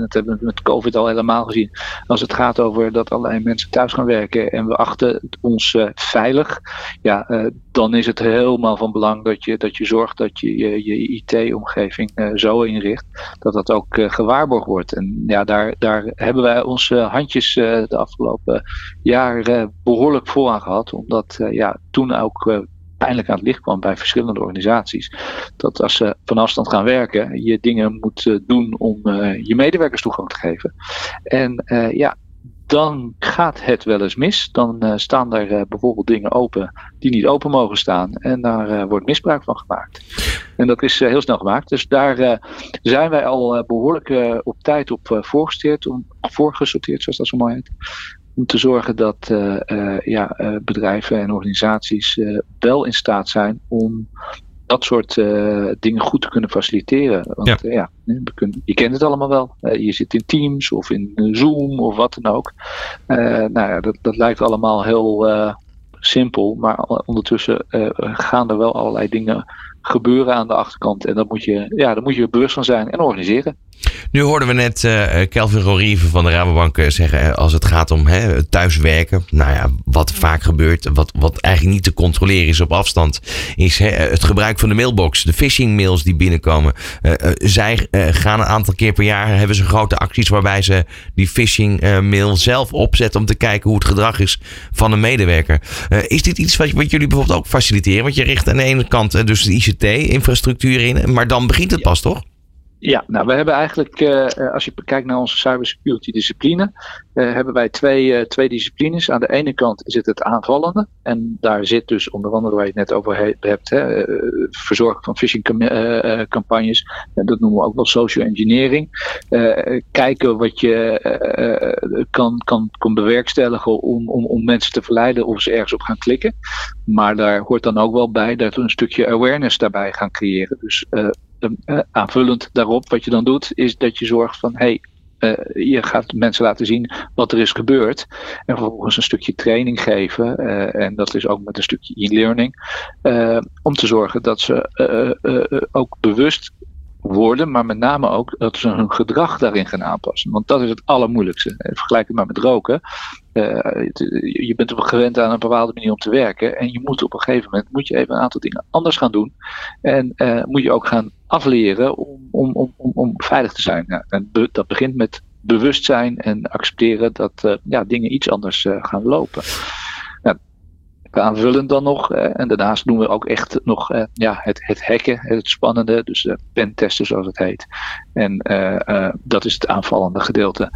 dat hebben we met COVID al helemaal gezien. Als het gaat over dat allerlei mensen thuis gaan werken en we achten ons veilig. Ja, dan is het helemaal van belang dat je, dat je zorgt dat je je, je IT-omgeving zo inricht dat dat ook gewaarborgd wordt. En ja, daar, daar hebben wij onze handjes de afgelopen jaren behoorlijk voor aan gehad. Omdat ja, toen ook pijnlijk aan het licht kwam bij verschillende organisaties. Dat als ze van afstand gaan werken, je dingen moet eh, doen om eh, je medewerkers toegang te geven. En eh, ja, dan gaat het wel eens mis. Dan staan daar bijvoorbeeld dingen open die niet open mogen staan. En daar wordt misbruik van gemaakt. En dat is heel snel gemaakt. Dus daar zijn wij al eh, behoorlijk eh, op tijd op voorgesorteerd, om, voorgesorteerd, zoals dat zo mooi heet. Om te zorgen dat eh, eh, ja, eh, bedrijven en organisaties wel in staat zijn om dat soort dingen goed te kunnen faciliteren. Want Ja. ja, ja we kunnen, je kent het allemaal wel. Je zit in Teams of in Zoom of wat dan ook. Nou ja, dat, dat lijkt allemaal heel simpel, maar ondertussen gaan er wel allerlei dingen gebeuren aan de achterkant. En dat moet je, ja, daar moet je bewust van zijn en organiseren. Nu hoorden we net eh, eh, Kelvin Rorieve van de Rabobank eh, zeggen, als het gaat om hè, thuiswerken, nou ja, wat vaak gebeurt, wat, wat eigenlijk niet te controleren is op afstand, is hè, het gebruik van de mailbox, de phishing mails die binnenkomen. Zij gaan een aantal keer per jaar, hebben ze grote acties waarbij ze die phishing mail zelf opzetten om te kijken hoe het gedrag is van een medewerker. Is dit iets wat, wat jullie bijvoorbeeld ook faciliteren? Want je richt aan de ene kant dus de ICT-infrastructuur in, maar dan begint het pas toch? Ja, nou, we hebben eigenlijk, eh, eh, als je kijkt naar onze cybersecurity discipline, eh, hebben wij twee, twee disciplines. Aan de ene kant zit het aanvallende. En daar zit dus onder andere waar je het net over he- hebt, hè, verzorgen van phishing cam- campagnes. Dat noemen we ook wel social engineering. Kijken wat je kan, kan, kan bewerkstelligen om, om, om mensen te verleiden of ze ergens op gaan klikken. Maar daar hoort dan ook wel bij dat we een stukje awareness daarbij gaan creëren. Dus aanvullend daarop, wat je dan doet, is dat je zorgt van hey, eh, je gaat mensen laten zien wat er is gebeurd. En vervolgens een stukje training geven. eh, en dat is ook met een stukje e-learning. eh, om te zorgen dat ze eh, eh, eh, ook bewust worden, maar met name ook dat ze hun gedrag daarin gaan aanpassen. Want dat is het allermoeilijkste. Eh, Vergelijk het maar met roken. Eh, het- je bent gewend aan een bepaalde manier om te werken. En je moet op een gegeven moment moet je even een aantal dingen anders gaan doen. En eh, moet je ook gaan afleren om, om, om, om, veilig te zijn. Ja, en dat begint met bewustzijn en accepteren dat eh, ja, dingen iets anders eh, gaan lopen. Nou, aanvullend dan nog. eh, en daarnaast doen we ook echt nog eh, ja, het, het hacken, het spannende. Dus pentesten zoals het heet. En eh, eh, dat is het aanvallende gedeelte.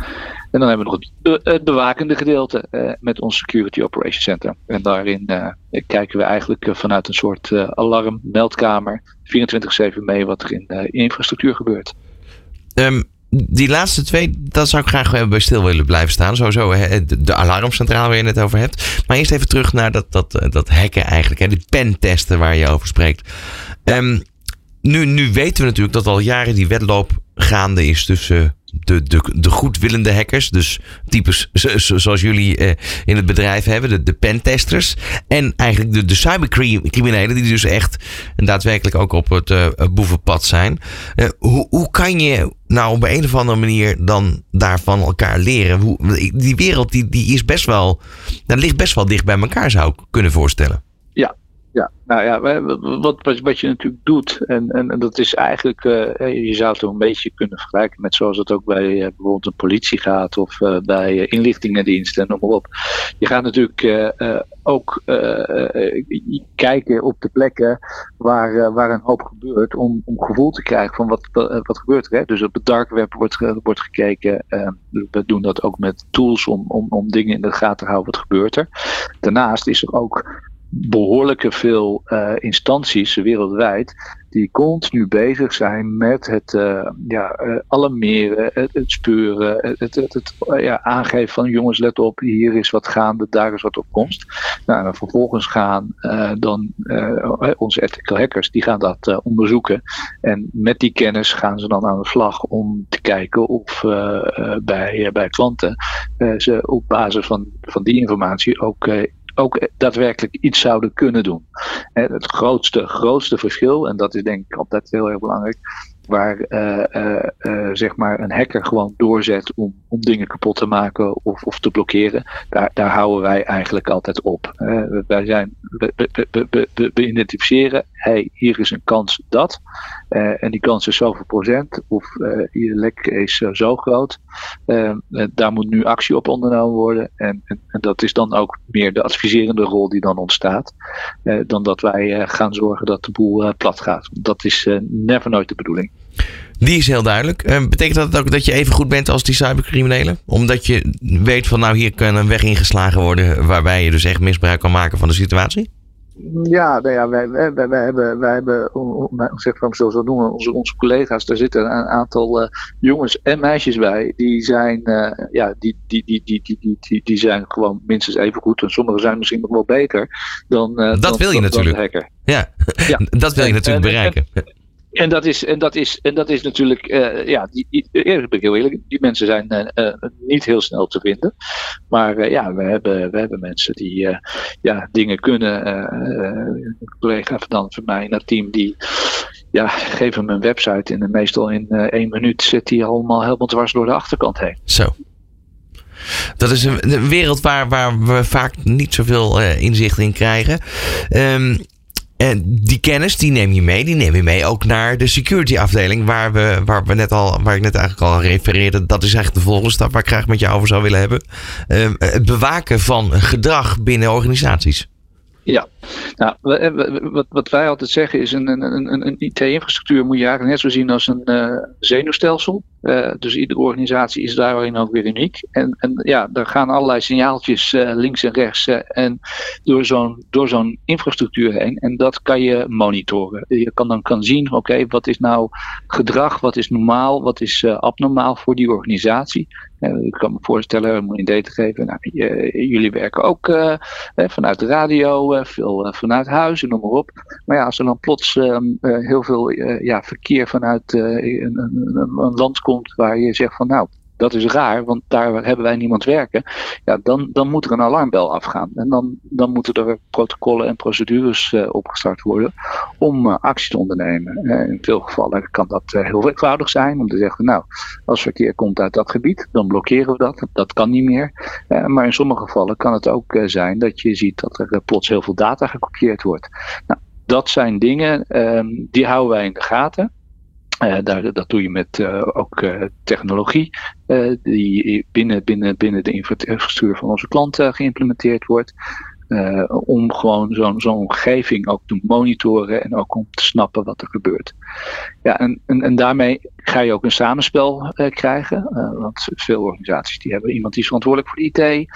En dan hebben we nog het, het bewakende gedeelte eh, met ons Security Operations Center. En daarin eh, kijken we eigenlijk eh, vanuit een soort eh, alarm, meldkamer, 24-7 mee wat er in de infrastructuur gebeurt. Ehm, die laatste twee, dat zou ik graag even bij stil willen blijven staan. Sowieso hè, de, alarmcentrale waar je het over hebt. Maar eerst even terug naar dat, dat, eh, dat hacken eigenlijk. Hè, die pentesten waar je over spreekt. Ehm, nu, nu weten we natuurlijk dat al jaren die wedloop gaande is tussen de, de, de goedwillende hackers. Dus types zoals jullie eh, in het bedrijf hebben, de, de pentesters. En eigenlijk de, de cybercriminelen die dus echt daadwerkelijk ook op het uh, boevenpad zijn. Uh, hoe, hoe kan je nou op een of andere manier dan daarvan elkaar leren? Hoe, die wereld die, die is best wel, dat ligt best wel dicht bij elkaar zou ik kunnen voorstellen. Ja, ja, nou ja, wat, wat, je natuurlijk doet, en, en, dat is eigenlijk, uh, je zou het een beetje kunnen vergelijken met zoals het ook bij uh, bijvoorbeeld een politie gaat of uh, bij inlichtingendiensten en noem maar op. Je gaat natuurlijk ook kijken op de plekken waar, waar een hoop gebeurt om, om gevoel te krijgen van wat, wat gebeurt er. Hè? Dus op het dark web wordt, wordt gekeken. we doen dat ook met tools om, om, om dingen in de gaten te houden. Wat gebeurt er? Daarnaast is er ook behoorlijke veel uh, instanties wereldwijd die continu bezig zijn met het uh, ja, uh, alarmeren, het, het speuren, het, het, het ja, aangeven van jongens let op, hier is wat gaande, daar is wat op komst. Nou, en vervolgens gaan dan onze ethical hackers, die gaan dat onderzoeken en met die kennis gaan ze dan aan de slag om te kijken of bij, bij klanten ze op basis van, van die informatie ook ook daadwerkelijk iets zouden kunnen doen. Het grootste, grootste verschil, en dat is denk ik altijd heel erg belangrijk, waar uh, uh, uh, zeg maar een hacker gewoon doorzet om, om dingen kapot te maken of, of te blokkeren, daar, daar houden wij eigenlijk altijd op. wij zijn, we, we, we, we, identificeren, hey, hier is een kans dat, en die kans is zoveel procent, of je lek is zo groot, daar moet nu actie op ondernomen worden, en, en, en, dat is dan ook meer de adviserende rol die dan ontstaat, dan dat wij gaan zorgen dat de boel plat gaat. Dat is never nooit de bedoeling. Die is heel duidelijk. Uh, betekent dat ook dat je even goed bent als die cybercriminelen? Omdat je weet van nou hier kan een weg ingeslagen worden waarbij je dus echt misbruik kan maken van de situatie? Ja, nou ja wij, wij, wij, wij hebben, wij hebben zeg maar zo, zo noemen onze, onze collega's, daar zitten een aantal uh, jongens en meisjes bij. Die zijn, uh, ja, die, die, die, die, die, die, die, zijn gewoon minstens even goed. En sommigen zijn misschien nog wel beter dan. Uh, dat dan, wil je dan, natuurlijk. Dan. Ja. ja, dat wil je natuurlijk en, bereiken. En, en dat is, en dat is, en dat is natuurlijk, uh, ja, die, die, eerlijk ben ik heel eerlijk, die mensen zijn uh, niet heel snel te vinden. Maar ja, we hebben, we hebben mensen die ja, dingen kunnen. een collega van, van mij in het team, die ja, hem een website en meestal in één minuut zit hij allemaal helemaal dwars door de achterkant heen. Zo. Dat is een, een wereld waar, waar we vaak niet zoveel inzicht in krijgen. Um, en die kennis, die neem je mee. Die neem je mee ook naar de security afdeling. Waar, we, waar, we net al, waar ik net eigenlijk al refereerde. Dat is eigenlijk de volgende stap waar ik graag met jou over zou willen hebben. Uh, het bewaken van gedrag binnen organisaties. Ja, nou, wat, wat wij altijd zeggen is: een, een, een, een IT-infrastructuur moet je eigenlijk net zo zien als een uh, zenuwstelsel. Uh, dus iedere organisatie is daarin ook weer uniek. En, en ja, er gaan allerlei signaaltjes links en rechts en door zo'n door zo'n infrastructuur heen. En dat kan je monitoren. Je kan dan kan zien: oké, wat is nou gedrag, wat is normaal, wat is abnormaal voor die organisatie. Ik kan me voorstellen, om een idee te geven, nou, jullie werken ook vanuit de radio, veel vanuit huis en noem maar op. Maar ja, als er dan plots ehm, heel veel ja, verkeer vanuit een, een, een land komt waar je zegt van nou, dat is raar, want daar hebben wij niemand werken. Ja, dan, dan moet er een alarmbel afgaan. En dan, dan moeten er protocollen en procedures uh, opgestart worden om uh, actie te ondernemen. Uh, in veel gevallen kan dat heel eenvoudig zijn om te zeggen, nou, als verkeer komt uit dat gebied, dan blokkeren we dat. Dat kan niet meer. maar in sommige gevallen kan het ook zijn dat je ziet dat er plots heel veel data gekopieerd wordt. Nou, dat zijn dingen, ehm, die houden wij in de gaten. Uh, daar, dat doe je met uh, ook uh, technologie die binnen, binnen, binnen de infrastructuur van onze klanten geïmplementeerd wordt. Om gewoon zo'n omgeving ook te monitoren en ook om te snappen wat er gebeurt. Ja, en, en, en daarmee ga je ook een samenspel krijgen. want veel organisaties die hebben iemand die is verantwoordelijk voor de IT.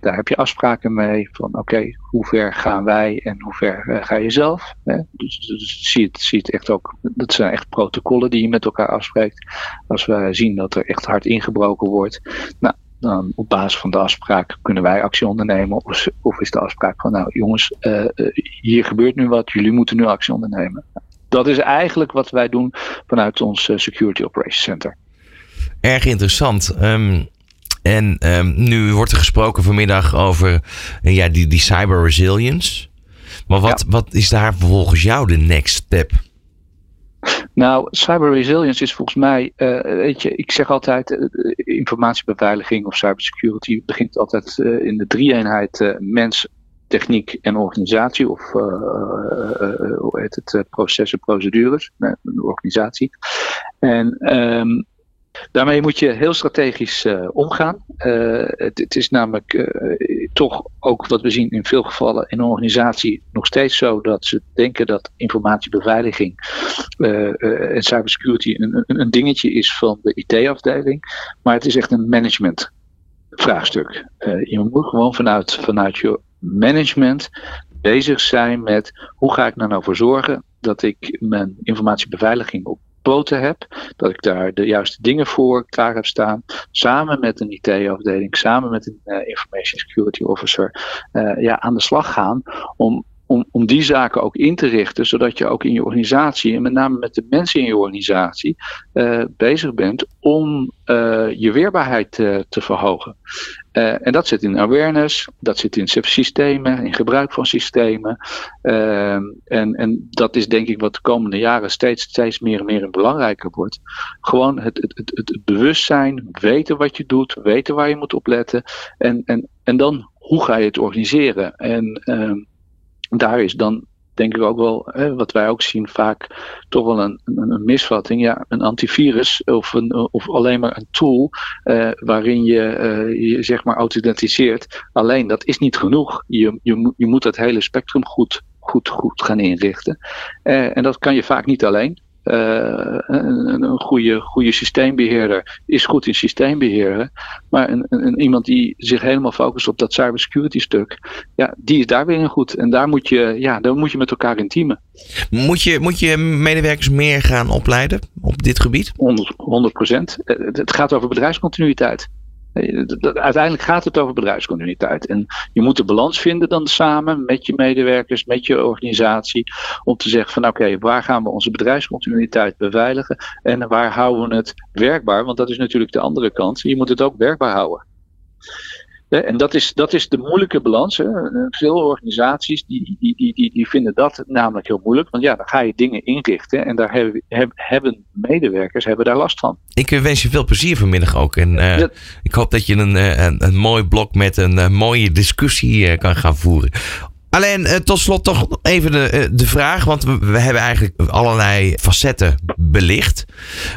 daar heb je afspraken mee van oké, hoe ver gaan wij en hoe ver ga je zelf. Hè? Dus, dus zie, het, zie het echt ook, dat zijn echt protocollen die je met elkaar afspreekt. Als we zien dat er echt hard ingebroken wordt, nou, dan op basis van de afspraak kunnen wij actie ondernemen. Of, of is de afspraak van, nou jongens, uh, hier gebeurt nu wat, jullie moeten nu actie ondernemen. Dat is eigenlijk wat wij doen vanuit ons Security Operations Center. Erg interessant. Ehm, en ehm, nu wordt er gesproken vanmiddag over eh, ja, die, die cyber resilience. Maar wat, wat is daar volgens jou de next step? Nou, cyber resilience is volgens mij, eh, weet je, ik zeg altijd, eh, informatiebeveiliging of cybersecurity begint altijd eh, in de drie-eenheid mens, techniek en organisatie, of hoe heet het, processen, procedures, een organisatie. En um, Daarmee moet je heel strategisch omgaan. Het, is namelijk toch ook wat we zien in veel gevallen in een organisatie nog steeds zo dat ze denken dat informatiebeveiliging en cybersecurity een, een, dingetje is van de IT-afdeling. Maar het is echt een management vraagstuk. je moet gewoon vanuit, vanuit je management bezig zijn met hoe ga ik er nou voor zorgen dat ik mijn informatiebeveiliging op heb. Dat ik daar de juiste dingen voor klaar heb staan. Samen met een IT-afdeling, samen met een uh, Information Security Officer. Uh, ja, aan de slag gaan om om, om die zaken ook in te richten, zodat je ook in je organisatie, en met name met de mensen in je organisatie, uh, bezig bent om uh, je weerbaarheid uh, te verhogen. en dat zit in awareness, dat zit in systemen, in gebruik van systemen. Ehm, en, en dat is denk ik wat de komende jaren steeds, steeds meer en meer belangrijker wordt. Gewoon het, het, het, het bewustzijn, weten wat je doet, weten waar je moet op letten. En, en, en dan hoe ga je het organiseren? En ehm, daar is dan denk ik ook wel, hè, wat wij ook zien, vaak toch wel een, een, een, misvatting. Ja, een antivirus of, een, of alleen maar een tool uh, waarin je uh, je zeg maar authenticeert. Alleen dat is niet genoeg. Je, je, je moet dat hele spectrum goed, goed, goed gaan inrichten. Uh, en dat kan je vaak niet alleen. Uh, een, een goede, goede systeembeheerder is goed in systeembeheerder. Maar een, een, iemand die zich helemaal focust op dat cybersecurity stuk, ja, die is daar weer in goed. En daar moet je, ja, daar moet je met elkaar in teamen. Moet je, moet je medewerkers meer gaan opleiden op dit gebied? 100 procent. Het gaat over bedrijfscontinuïteit. Uiteindelijk gaat het over bedrijfscontinuïteit. En je moet de balans vinden dan samen met je medewerkers, met je organisatie. Om te zeggen van oké, waar gaan we onze bedrijfscontinuïteit beveiligen? En waar houden we het werkbaar? Want dat is natuurlijk de andere kant. Je moet het ook werkbaar houden. En dat is, dat is de moeilijke balans. Hè. Veel organisaties die, die, die, die, die vinden dat namelijk heel moeilijk. Want ja, dan ga je dingen inrichten en daar hebben, hebben medewerkers hebben daar last van. Ik wens je veel plezier vanmiddag ook. En uh, ik hoop dat je een, eh, een, een mooi blok met een uh, mooie discussie kan gaan voeren. Alleen tot slot toch even de, de vraag, want we, we, hebben eigenlijk allerlei facetten belicht.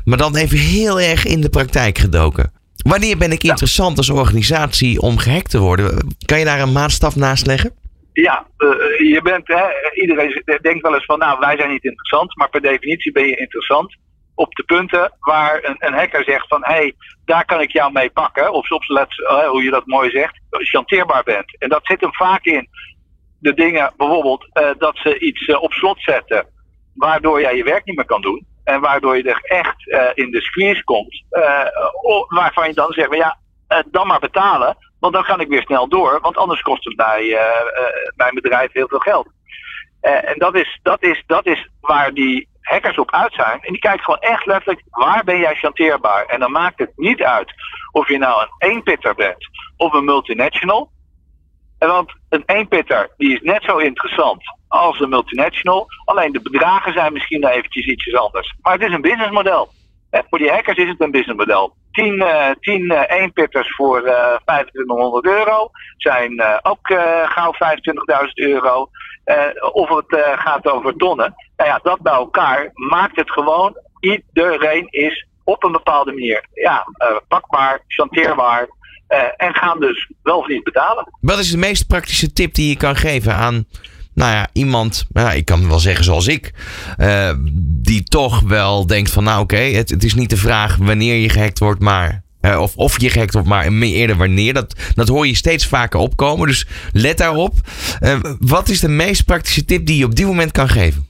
Maar dan even heel erg in de praktijk gedoken. Wanneer ben ik interessant als organisatie om gehackt te worden? Kan je daar een maatstaf naast leggen? Ja, uh, je bent, hè, iedereen denkt wel eens van, nou, wij zijn niet interessant, maar per definitie ben je interessant op de punten waar een, een hacker zegt van, hé, hey, daar kan ik jou mee pakken, of soms, let, uh, hoe je dat mooi zegt, chanteerbaar bent. En dat zit hem vaak in de dingen, bijvoorbeeld, uh, dat ze iets op slot zetten, waardoor jij je werk niet meer kan doen. En waardoor je er echt uh, in de squeeze komt. Uh, waarvan je dan zegt, ja, uh, dan maar betalen. Want dan kan ik weer snel door. Want anders kost het bij mijn bedrijf heel veel geld. en dat is, dat, is, dat is waar die hackers op uit zijn. En die kijken gewoon echt letterlijk, waar ben jij chanteerbaar? En dan maakt het niet uit of je nou een eenpitter bent of een multinational. En want een eenpitter die is net zo interessant als een multinational. Alleen de bedragen zijn misschien eventjes ietsjes anders. Maar het is een businessmodel. voor die hackers is het een businessmodel. 10, uh, 10 uh, eenpitters voor uh, 2500 euro zijn uh, ook uh, gauw 25.000 euro. Of het gaat over tonnen. Nou ja, dat bij elkaar maakt het gewoon. Iedereen is op een bepaalde manier ja, pakbaar, chanteerbaar. en gaan dus wel of niet betalen. Wat is de meest praktische tip die je kan geven aan nou ja, iemand, nou, ik kan wel zeggen zoals ik, uh, die toch wel denkt van, nou oké, het, het, is niet de vraag wanneer je gehackt wordt, maar uh, of, of je gehackt wordt, maar eerder wanneer. Dat, dat hoor je steeds vaker opkomen, dus let daarop. Uh, wat is de meest praktische tip die je op dit moment kan geven?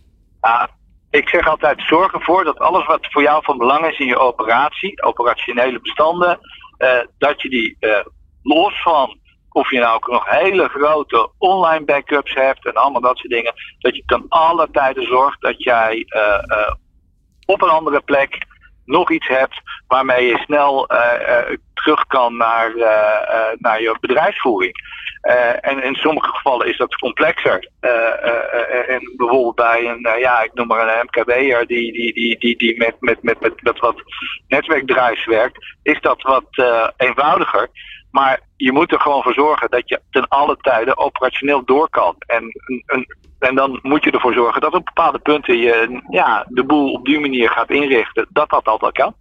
Ik zeg altijd, zorg ervoor dat alles wat voor jou van belang is in je operatie, operationele bestanden, dat je die los van of je nou ook nog hele grote online backups hebt en allemaal dat soort dingen. Dat je ten alle tijden zorgt dat jij uh, uh, op een andere plek nog iets hebt waarmee je snel eh, eh, terug kan naar, eh, eh, naar je bedrijfsvoering. Eh, en in sommige gevallen is dat complexer. Eh, eh, eh, en bijvoorbeeld bij een, eh, ja, ik noem maar een MKB'er die, die, die, die, die met, met, met, met, met wat netwerkdrives werkt, is dat wat eh, eenvoudiger. Maar je moet er gewoon voor zorgen dat je ten alle tijden operationeel door kan. En, een- en dan moet je ervoor zorgen dat op bepaalde punten je ja, de boel op die manier gaat inrichten. Dat dat altijd kan.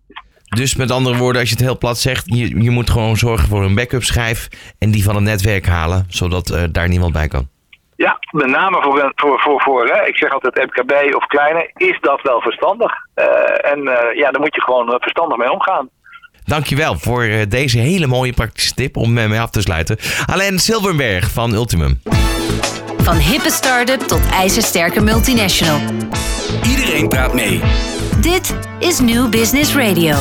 Dus met andere woorden, als je het heel plat zegt, je, je moet gewoon zorgen voor een backup schijf en die van het netwerk halen, zodat eh, daar niemand bij kan. Ja, met name voor, voor, voor, voor hè, ik zeg altijd MKB of kleine, is dat wel verstandig. Eh, en eh, ja, daar moet je gewoon verstandig mee omgaan. Dankjewel voor eh, deze hele mooie praktische tip om eh, mee af te sluiten. Alain Silverberg van Ultimum. Van hippe start-up tot ijzersterke multinational. Iedereen praat mee. Dit is New Business Radio.